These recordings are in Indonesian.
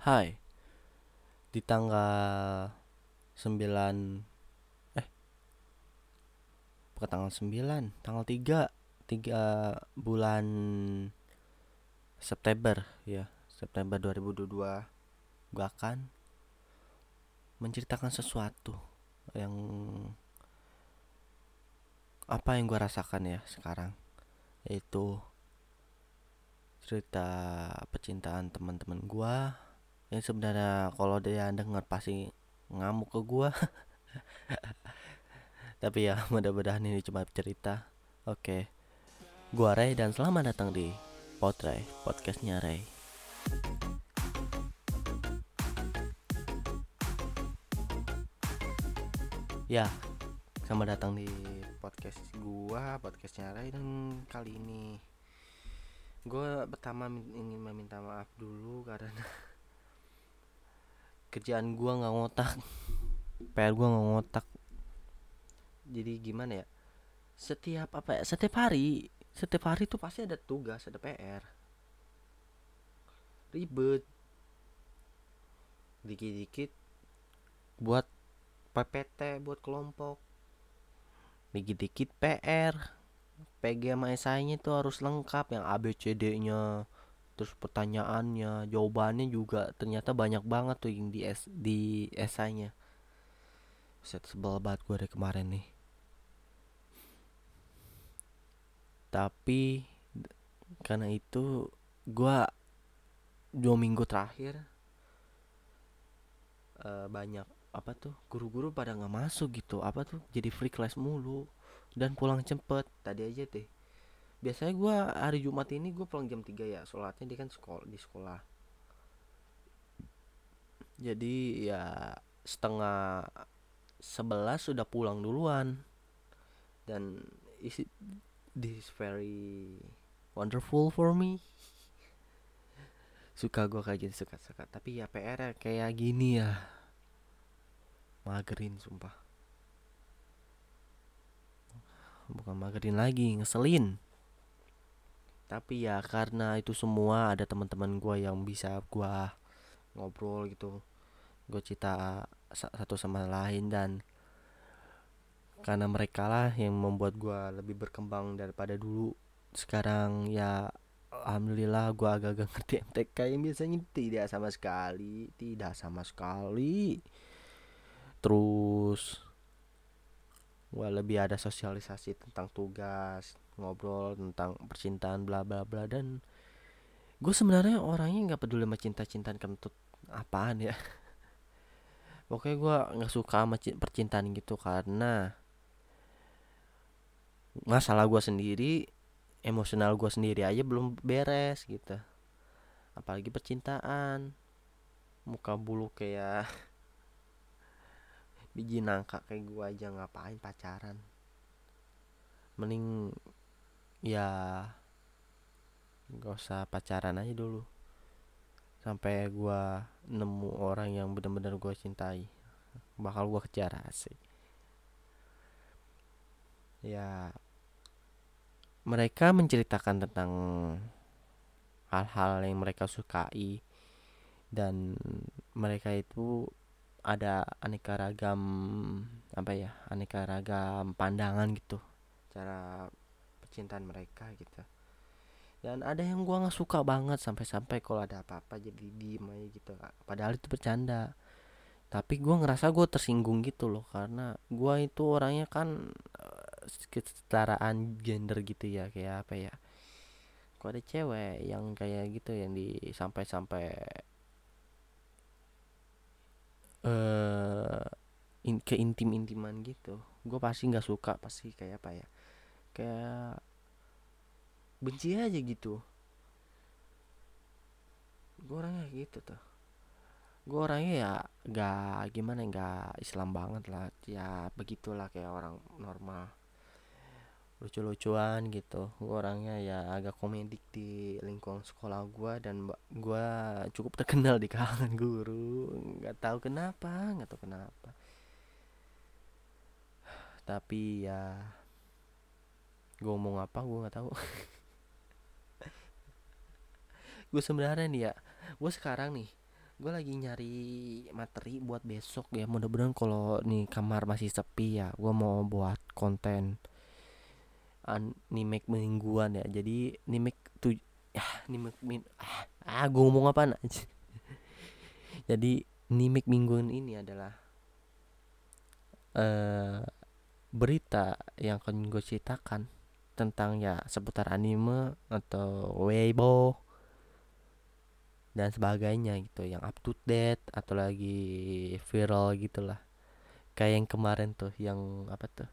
Hai. Di tanggal 9 Eh Bukan tanggal 9 Tanggal 3 3 bulan September ya September 2022 Gue akan Menceritakan sesuatu Yang Apa yang gue rasakan ya sekarang Yaitu cerita percintaan teman-teman gua yang sebenarnya kalau dia denger pasti ngamuk ke gua. Tapi ya mudah-mudahan ini cuma cerita. Oke. Gua Ray dan selamat datang di Potray podcastnya Ray. Ya selamat datang di podcast gua podcastnya Ray. Dan kali ini gue pertama ingin meminta maaf dulu karena kerjaan gue nggak ngotak PR gue nggak ngotak. Jadi gimana ya? Setiap apa ya? Setiap hari setiap hari tuh pasti ada tugas ada PR ribet. Dikit-dikit buat PPT buat kelompok. Dikit-dikit PR PG sama esainya itu harus lengkap yang ABCD-nya terus pertanyaannya jawabannya juga ternyata banyak banget tuh yang di es di esainya set sebel banget gue dari kemarin nih. Tapi karena itu gue dua minggu terakhir uh, banyak apa tuh guru-guru pada nggak masuk gitu. Apa tuh jadi free class mulu. Dan pulang cepet. Tadi aja deh biasanya gue hari Jumat ini gue pulang jam 3 ya sholatnya dia kan sekolah di sekolah. Jadi ya setengah sebelas sudah pulang duluan. Dan is it, this is very wonderful for me. Suka gue kayak gitu suka suka tapi ya PR kayak gini ya. Magerin sumpah. Bukan magerin lagi ngeselin tapi ya karena itu semua ada teman-teman gue yang bisa gue ngobrol gitu. Gue cerita satu sama lain dan karena mereka lah yang membuat gue lebih berkembang daripada dulu. Sekarang ya alhamdulillah gue agak-agak ngerti MTK yang biasanya tidak sama sekali tidak sama sekali. Terus gue lebih ada sosialisasi tentang tugas ngobrol tentang percintaan bla bla bla dan gue sebenarnya orangnya nggak peduli sama cinta cintaan kentut apaan ya. Pokoknya gue nggak suka sama percintaan gitu karena masalah gue sendiri emosional gue sendiri aja belum beres gitu. Apalagi percintaan muka bulu kayak biji nangka kayak gue aja ngapain pacaran. Mending ya gak usah pacaran aja dulu. Sampai gue nemu orang yang benar-benar gue cintai bakal gue kejar asik. Ya mereka menceritakan tentang hal-hal yang mereka sukai dan mereka itu ada aneka ragam apa ya aneka ragam pandangan gitu. Cara percintaan mereka gitu. Dan ada yang gua nggak suka banget sampai-sampai kalau ada apa-apa jadi diem aja gitu padahal itu bercanda. Tapi gua ngerasa gua tersinggung gitu loh karena gua itu orangnya kan uh, kesetaraan gender gitu ya kayak apa ya. Kok ada cewek yang kayak gitu yang di sampai-sampai uh, in, intim intiman gitu. Gue pasti nggak suka pasti kayak apa ya. Kayak benci aja gitu. Gue orangnya gitu tuh. Gue orangnya ya gak gimana nggak Islam banget lah. Ya begitulah kayak orang normal. Lucu-lucuan gitu. Gue orangnya ya agak komedik di lingkungan sekolah gue dan gue cukup terkenal di kalangan guru. Nggak tahu kenapa nggak tahu kenapa. Tapi ya gue ngomong apa gue nggak tahu gue sebenarnya nih ya gue sekarang nih gue lagi nyari materi buat besok ya. Mudah-mudahan kalau nih kamar masih sepi ya gue mau buat konten anime mingguan ya. Jadi anime tuh ya anime min ah, ah gue ngomong apa aja jadi anime mingguan ini adalah uh, berita yang akan gue ceritakan tentang ya seputar anime atau weibo dan sebagainya gitu yang up to date atau lagi viral gitulah. Kayak yang kemarin tuh yang apa tuh?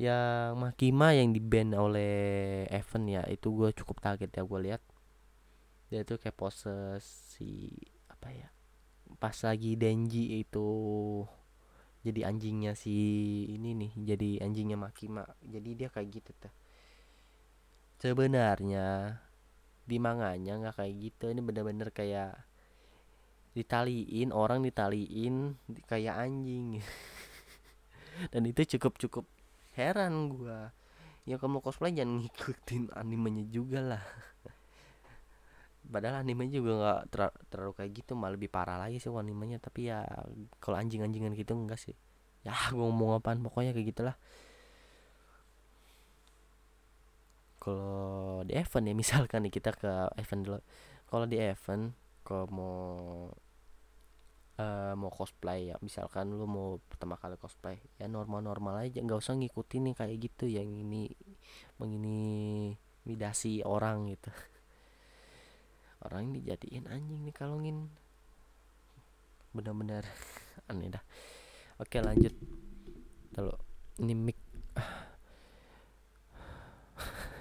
Yang Makima yang di band oleh Evan ya itu gue cukup kaget ya gue lihat. Dia tuh kayak pose si apa ya pas lagi Denji itu jadi anjingnya si ini nih jadi anjingnya Makima jadi dia kayak gitu tuh. Sebenarnya di manganya nggak kayak gitu. Ini bener-bener kayak ditaliin orang ditaliin kayak anjing. Dan itu cukup cukup heran gua. Ya kamu cosplay jangan ngikutin animenya juga lah. Padahal animenya juga nggak ter terlalu kayak gitu malah lebih parah lagi sih animenya. Tapi ya kalau anjing-anjingan gitu enggak sih. Ya gua ngomong apaan pokoknya kayak gitulah kalau di event ya misalkan nih kita ke event dulu. Kalau di event kalau mau uh, mau cosplay ya misalkan lu mau pertama kali cosplay ya normal-normal aja nggak usah ngikutin nih kayak gitu yang ini mengini midasi orang gitu. Orang ini jadiin anjing nih kalungin benar-benar aneh dah. Oke lanjut. Dulu ini mic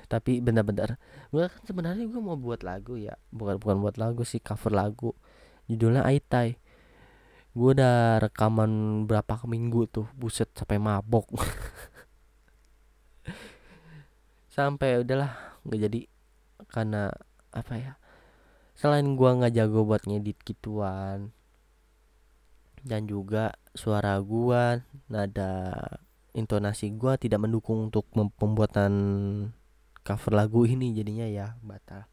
tapi benar-benar gue kan sebenarnya gue mau buat lagu ya. Bukan bukan buat lagu sih cover lagu. Judulnya Aitai gue udah rekaman berapa minggu tuh buset sampai mabok. Sampai udahlah nggak jadi. Karena apa ya selain gue nggak jago buat ngedit gituan dan juga suara gue nada intonasi gue tidak mendukung untuk pembuatan cover lagu ini jadinya ya batal.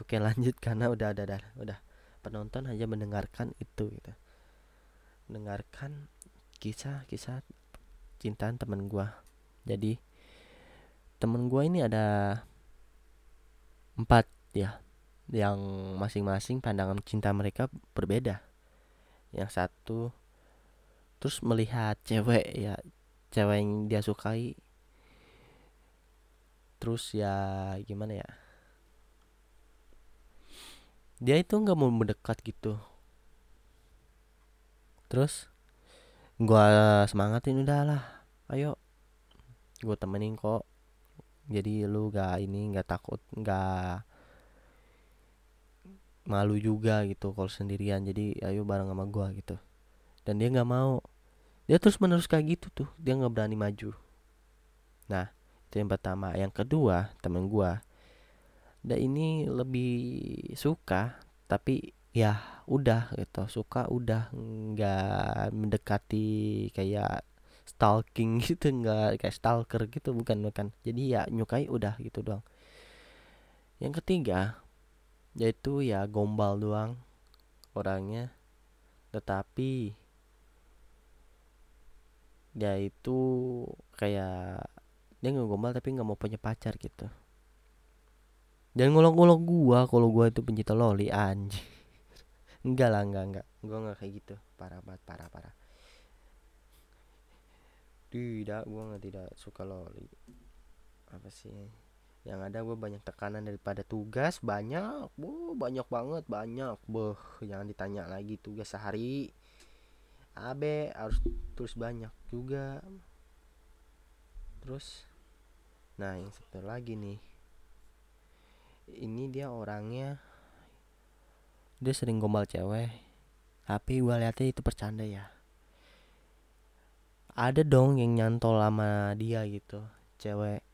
Oke lanjut karena udah ada udah, udah. Penonton hanya mendengarkan itu gitu. Mendengarkan kisah-kisah cintaan temen gua. Jadi temen gua ini ada empat ya yang masing-masing pandangan cinta mereka berbeda. Yang satu terus melihat cewek ya cewek yang dia sukai terus ya gimana ya? Dia itu nggak mau mendekat gitu. Terus gua semangatin udahlah ayo. Gue temenin kok. Jadi lu gak ini nggak takut nggak malu juga gitu kalau sendirian. Jadi ayo bareng sama gua gitu. Dan dia nggak mau. Dia terus menerus kayak gitu tuh. Dia nggak berani maju. Nah itu yang pertama. Yang kedua temen gua. Dan ini lebih suka tapi ya udah gitu. Suka udah nggak mendekati kayak stalking gitu nggak kayak stalker gitu bukan bukan. Jadi ya nyukai udah gitu doang. Yang ketiga yaitu ya gombal doang orangnya. Tetapi dia itu kayak dia gombal tapi nggak mau punya pacar gitu. Dan ngolok-ngolok gua kalau gua itu pencinta loli anj enggak lah enggak enggak. Gua nggak kayak gitu. Parah banget parah parah. Tidak gua nggak tidak suka loli. Apa sih? Yang ada gue banyak tekanan daripada tugas. Banyak bu banyak banget banyak. Boh jangan ditanya lagi tugas sehari. AB harus terus banyak juga. Terus nah yang satu lagi nih. Ini dia orangnya. Dia sering gombal cewek. Tapi gue liatnya itu bercanda ya. Ada dong yang nyantol sama dia gitu cewek.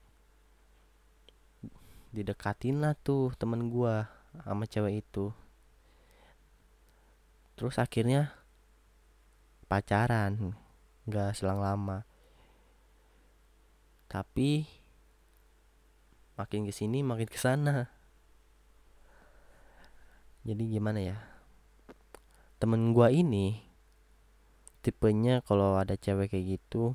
Didekatin lah tuh temen gue sama cewek itu. Terus akhirnya pacaran nggak selang lama. Tapi makin ke sini makin ke sana jadi gimana ya? Temen gua ini tipenya kalau ada cewek kayak gitu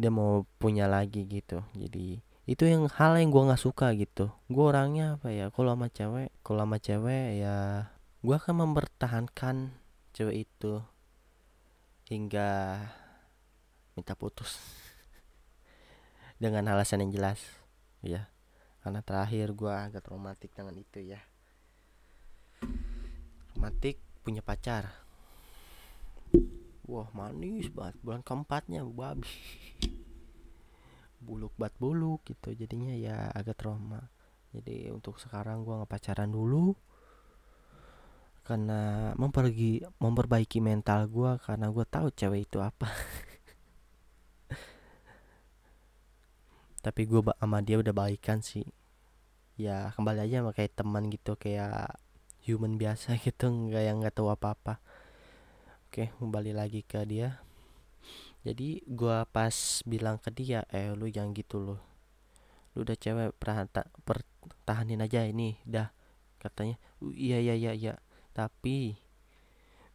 dia mau punya lagi gitu. Jadi itu yang hal yang gua nggak suka gitu. Gua orangnya apa ya kalau sama cewek kalau sama cewek ya gua akan mempertahankan cewek itu hingga minta putus. Dengan alasan yang jelas ya karena terakhir gua agak traumatik dengan itu ya. Traumatik punya pacar. Wah manis banget. Bulan keempatnya babi buluk bat buluk gitu jadinya ya agak trauma. Jadi untuk sekarang gua nggak pacaran dulu. Karena mempergi memperbaiki mental gua karena gua tahu cewek itu apa tapi gue sama dia udah baikan sih. Ya kembali aja sama kayak teman gitu kayak human biasa gitu nggak yang nggak tahu apa apa oke kembali lagi ke dia. Jadi gua pas bilang ke dia eh lu jangan gitu loh. Lu udah cewek pertahanin aja ini dah katanya. Iya iya iya iya. Tapi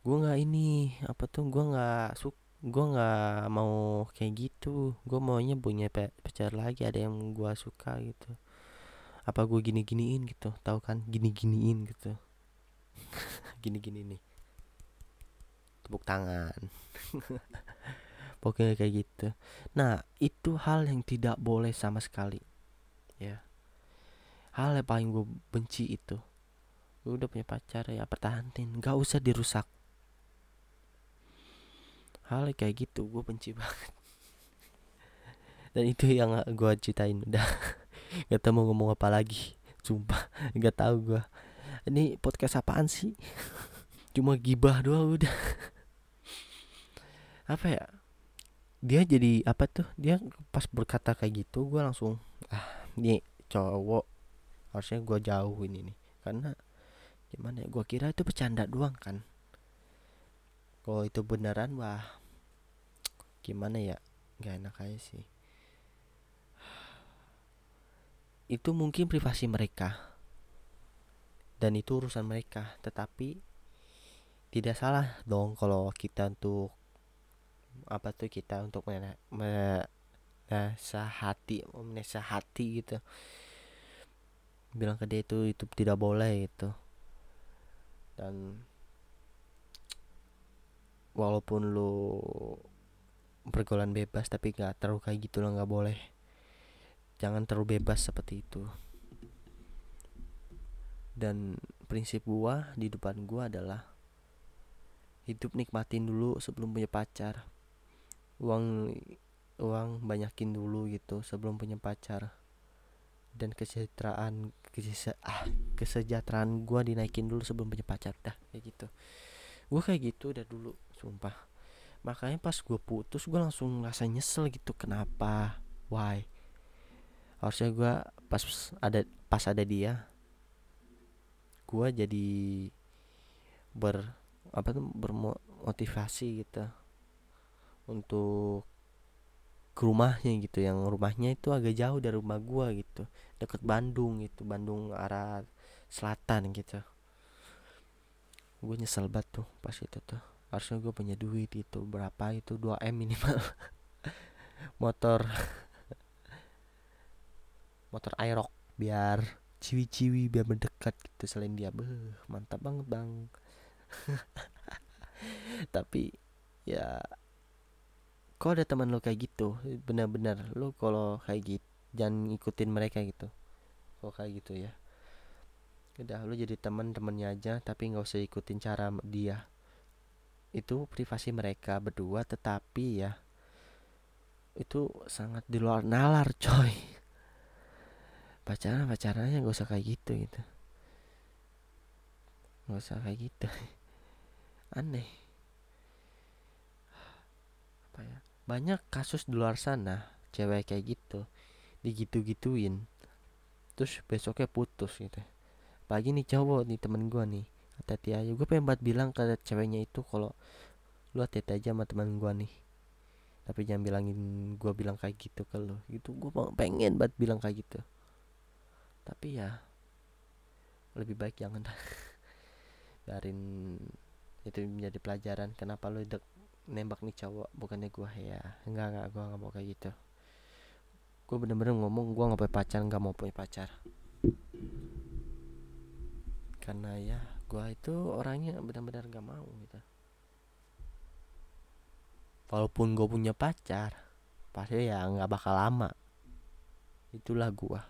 gua nggak ini apa tuh gua nggak suka gue nggak mau kayak gitu. Gue maunya punya pacar lagi ada yang gue suka gitu. Apa gue gini giniin gitu tahu kan? Gini giniin gitu. Gini gini nih. Tepuk tangan. Pokoknya kayak gitu. Nah itu hal yang tidak boleh sama sekali. Ya. Hal yang paling gue benci itu gue udah punya pacar ya pertahanin gak usah dirusak hal kayak gitu gue benci banget. Dan itu yang gue ceritain udah. Gak tau mau ngomong apa lagi sumpah. Gak tau gue ini podcast apaan sih? Cuma gibah doang udah. Apa ya? Dia jadi apa tuh? Dia pas berkata kayak gitu gue langsung ah ini cowok harusnya gue jauhin ini. Karena gimana ya gue kira itu bercanda doang kan. Kalau itu beneran wah gimana ya? Nggak enak aja sih. Itu mungkin privasi mereka. Dan itu urusan mereka. Tetapi tidak salah dong kalau kita untuk apa tuh kita untuk menasahati menasahati gitu. Bilang ke dia itu itu tidak boleh itu dan walaupun lu pergaulan bebas tapi nggak terlalu kayak gitu loh nggak boleh. Jangan terlalu bebas seperti itu. Dan prinsip gua di depan gua adalah hidup nikmatin dulu sebelum punya pacar. Uang uang banyakin dulu gitu sebelum punya pacar. Dan kesejahteraan ah, kesejahteraan gua dinaikin dulu sebelum punya pacar dah kayak gitu. Gua kayak gitu udah dulu sumpah makanya pas gue putus gue langsung ngerasa nyesel gitu kenapa? Why? Harusnya gue pas ada pas ada dia gue jadi ber apa tuh bermotivasi gitu untuk ke rumahnya gitu. Yang rumahnya itu agak jauh dari rumah gue gitu deket Bandung gitu Bandung arah selatan gitu. Gue nyesel banget tuh pas itu tuh harusnya gue punya duit itu berapa itu 2 m minimal. Motor. Motor aerok biar ciwi-ciwi biar mendekat gitu selain dia. Beh mantap banget bang. Tapi ya kok ada teman lo kayak gitu? Benar-benar lo kalau kayak gitu jangan ikutin mereka gitu. Kalau kayak gitu ya. Udah lo jadi teman temennya aja tapi nggak usah ikutin cara dia itu privasi mereka berdua tetapi ya itu sangat di luar nalar coy. Pacaran pacarannya gak usah kayak gitu gitu. Gak usah kayak gitu. Aneh. Apa ya? Banyak kasus di luar sana cewek kayak gitu digitu-gituin. Terus besoknya putus gitu. Pagi nih cowok nih temen gue nih hati-hati aja. Gue pengen banget bilang ke ceweknya itu kalau lu hati-hati aja sama teman gue nih. Tapi jangan bilangin gue bilang kayak gitu ke lu. Gitu gue pengen banget bilang kayak gitu. Tapi ya lebih baik jangan. Biarin itu menjadi pelajaran kenapa lu dek nembak nih cowok bukannya gua. Ya enggak enggak. Gua nggak mau kayak gitu. Gua bener-bener ngomong gua nggak punya pacar nggak mau punya pacar. Karena ya gua itu orangnya benar-benar nggak mau gitu. Walaupun gue punya pacar pasti ya nggak bakal lama. Itulah gua.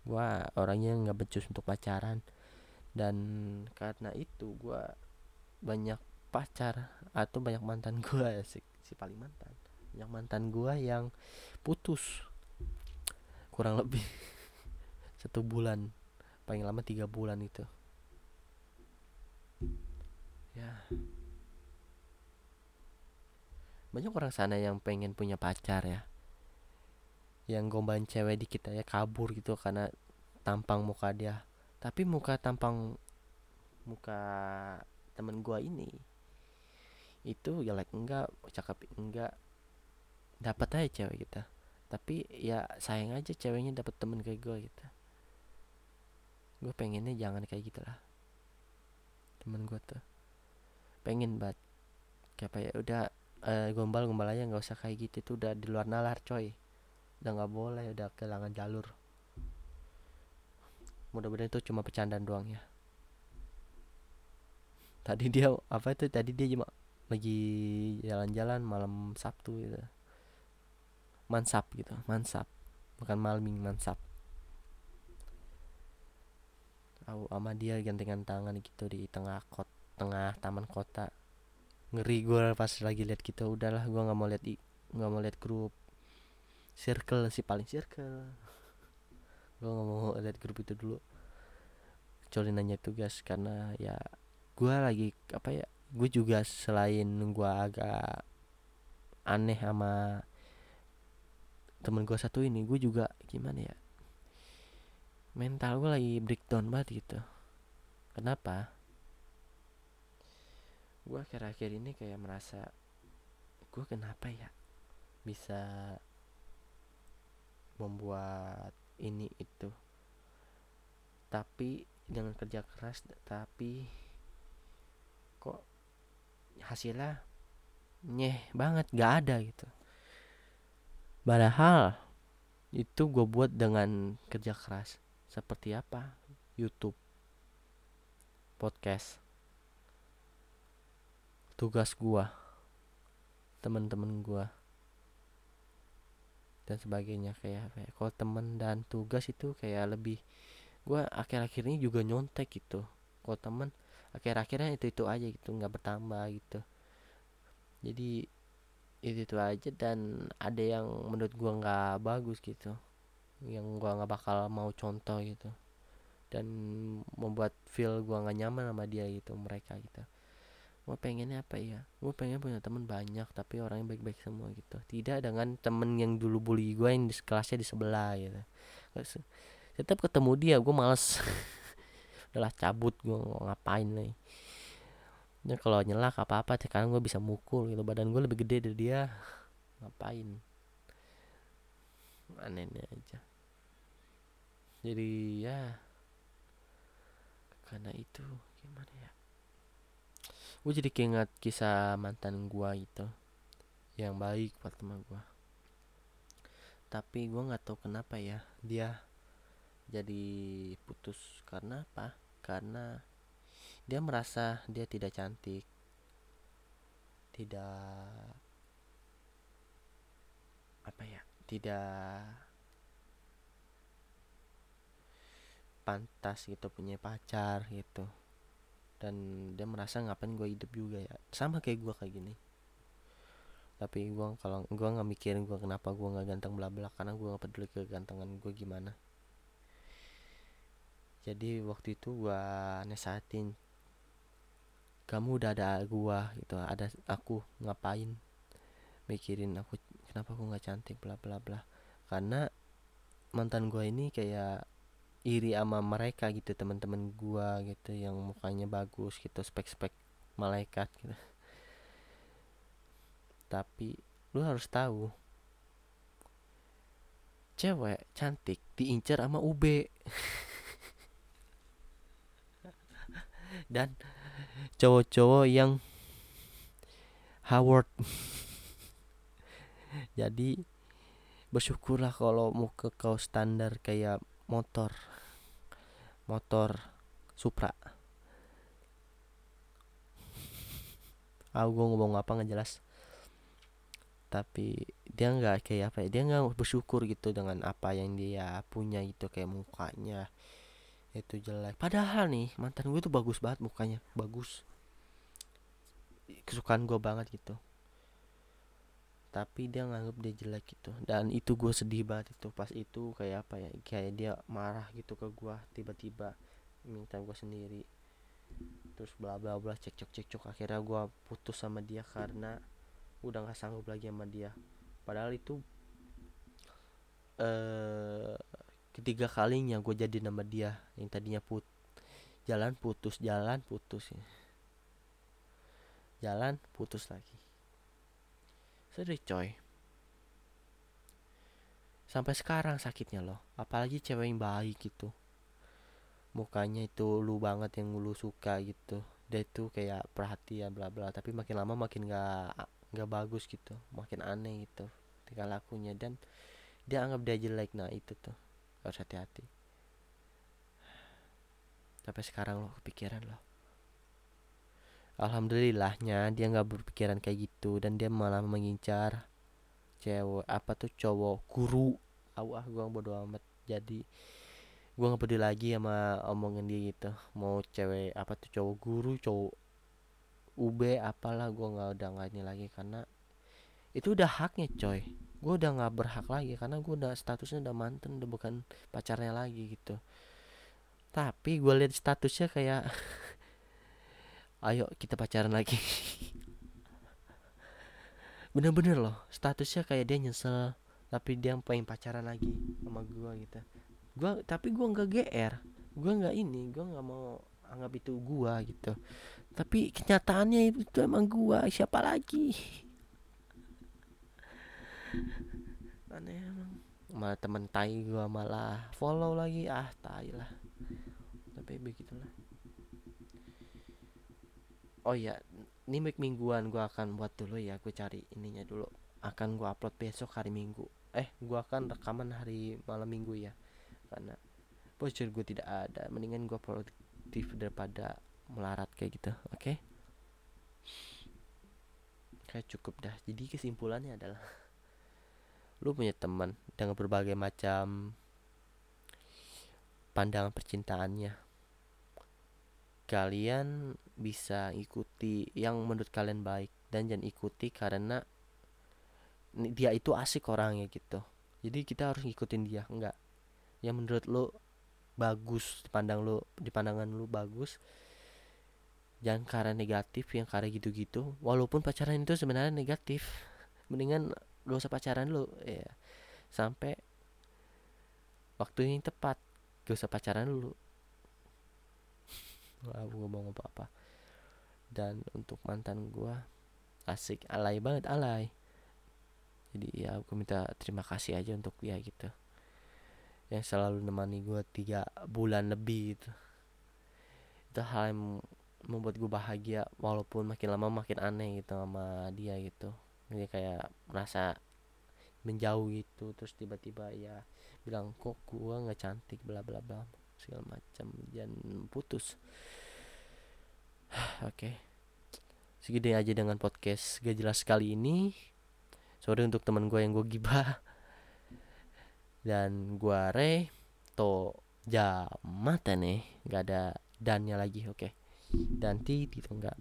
Gua orangnya nggak becus untuk pacaran. Dan karena itu gua banyak pacar atau banyak mantan ya si, si paling mantan. Banyak mantan gua yang putus. Kurang lebih satu bulan paling lama tiga bulan itu ya. Banyak orang sana yang pengen punya pacar ya. Yang gombalin cewek di kita ya kabur gitu karena tampang muka dia. Tapi muka tampang muka temen gua ini itu jelek enggak cakep enggak dapat aja cewek kita. Tapi ya sayang aja ceweknya dapat temen kayak gue gitu. Gue pengennya jangan kayak gitulah. Temen gue tuh pengen banget. Kayak apa ya udah uh, gombal gombal aja nggak usah kayak gitu tuh udah di luar nalar coy. Udah nggak boleh udah kehilangan jalur. Mudah-mudahan itu cuma bercandaan doang ya. Tadi dia apa itu tadi dia cuma lagi jalan-jalan malam Sabtu gitu. Mansap gitu mansap. Bukan malming mansap. Aku sama dia gantengan tangan gitu di tengah kot tengah taman kota. Ngeri gue pas lagi lihat gitu udahlah gue nggak mau lihat nggak mau lihat grup. Circle sih paling circle. Gue nggak mau lihat grup itu dulu. Kecuali nanya tugas karena ya gue lagi apa ya gue juga selain gue agak aneh sama temen gue satu ini gue juga gimana ya mental gue lagi breakdown banget gitu. Kenapa gue akhir-akhir ini kayak merasa gue kenapa ya bisa membuat ini itu? Tapi dengan kerja keras tapi kok hasilnya nyeh banget gak ada gitu. Padahal itu gue buat dengan kerja keras. Seperti apa? YouTube. Podcast tugas gue teman-teman gue dan sebagainya. Kayak apa ya kalau temen dan tugas itu kayak lebih gue akhir-akhir ini juga nyontek gitu. Kalau temen akhir-akhirnya itu itu aja gitu nggak bertambah gitu. Jadi itu itu aja dan ada yang menurut gue nggak bagus gitu yang gue nggak bakal mau contoh gitu. Dan membuat feel gue nggak nyaman sama dia gitu mereka gitu gue pengennya apa ya? Gue pengen punya teman banyak tapi orangnya baik-baik semua gitu. Tidak dengan temen yang dulu bully gue yang di kelasnya di sebelah gitu. Tetap ketemu dia gue males. Udahlah cabut gue ngapain nih ya kalau nyelak apa apa sekarang gue bisa mukul gitu. Badan gue lebih gede dari dia. Ngapain? Aneh aja. Jadi ya karena itu gimana ya gue jadi keinget kisah mantan gue itu yang baik buat teman gue tapi gue nggak tahu kenapa ya dia jadi putus. Karena apa? Karena dia merasa dia tidak cantik. Tidak apa ya? Tidak pantas gitu punya pacar gitu dan dia merasa ngapain gue hidup juga ya. Sama kayak gue kayak gini. Tapi gue kalau gue nggak mikirin gue kenapa gue nggak ganteng bla bla karena gue nggak peduli kegantengan gue gimana. Jadi waktu itu gue nesatin kamu udah ada gue gitu. Ada aku ngapain mikirin aku kenapa aku nggak cantik? bla bla bla. Karena mantan gue ini kayak iri sama mereka gitu teman-teman gua gitu yang mukanya bagus gitu spek-spek malaikat gitu. Tapi lu harus tahu cewek cantik diincar sama UB dan cowok-cowok yang Howard. Jadi bersyukurlah kalau mau ke kau standar kayak motor motor Supra. Ah gue ngomong apa nggak jelas. Tapi dia nggak kayak apa ya dia nggak bersyukur gitu dengan apa yang dia punya gitu kayak mukanya itu jelek. Padahal nih mantan gue tuh bagus banget mukanya bagus. Kesukaan gue banget gitu tapi dia nganggap dia jelek gitu. Dan itu gue sedih banget itu. Pas itu kayak apa ya kayak dia marah gitu ke gue tiba-tiba minta gue sendiri. Terus bla bla bla cekcok cekcok akhirnya gue putus sama dia karena udah nggak sanggup lagi sama dia. Padahal itu eh ketiga kalinya gue jadi nama dia. Yang tadinya put jalan putus jalan putus ya. Jalan putus lagi sedih coy. Sampai sekarang sakitnya loh. Apalagi cewek yang baik gitu. Mukanya itu lu banget yang lu suka gitu. Dia itu kayak perhatian bla bla. Tapi makin lama makin gak nggak bagus gitu. Makin aneh gitu tingkah lakunya. Dan dia anggap dia jelek. Nah itu tuh. Harus hati-hati. Sampai sekarang lo kepikiran lo alhamdulillahnya dia nggak berpikiran kayak gitu dan dia malah mengincar cewek apa tuh cowok guru. Ah gua bodo amat. Jadi gua nggak peduli lagi sama omongan dia gitu. Mau cewek apa tuh cowok guru cowok UB apalah gue nggak udah nggak ini lagi karena itu udah haknya coy. Gue udah nggak berhak lagi karena gue udah statusnya udah mantan udah bukan pacarnya lagi gitu. Tapi gue lihat statusnya kayak ayo kita pacaran lagi. Bener-bener loh statusnya kayak dia nyesel tapi dia pengen pacaran lagi sama gue gitu. Gue tapi gue nggak gr gue nggak ini gue nggak mau anggap itu gue gitu. Tapi kenyataannya itu emang gua siapa lagi? Aneh emang. Malah temen tai gua malah follow lagi ah tai lah. Tapi begitulah oh ya ini mingguan gua akan buat dulu ya gue cari ininya dulu. Akan gua upload besok hari minggu. Eh gua akan rekaman hari malam minggu ya karena bocor gue tidak ada. Mendingan gua produktif daripada melarat kayak gitu oke? Okay? kayak cukup dah. Jadi kesimpulannya adalah lu punya teman dengan berbagai macam pandangan percintaannya kalian bisa ikuti yang menurut kalian baik dan jangan ikuti karena dia itu asik orangnya gitu. Jadi kita harus ngikutin dia enggak. Yang menurut lu bagus dipandang lu di pandangan lu bagus jangan karena negatif yang karena gitu-gitu. Walaupun pacaran itu sebenarnya negatif mendingan gak usah pacaran lu ya. Sampai waktu yang tepat gak usah pacaran dulu aku ngomong apa dan untuk mantan gua asik. Alay banget alay. Jadi ya aku minta terima kasih aja untuk dia gitu. Yang selalu nemani gua tiga bulan lebih itu itu hal yang membuat gue bahagia walaupun makin lama makin aneh gitu sama dia gitu. Dia kayak merasa menjauh gitu. Terus tiba-tiba ya bilang kok gue nggak cantik? Bla bla bla segala macam dan putus. Oke. Okay. segini aja dengan podcast gak jelas kali ini. Sorry untuk teman gue yang gue gibah. Dan gue re to jamatan nih nggak ada dannya lagi oke. Okay dan ti gitu enggak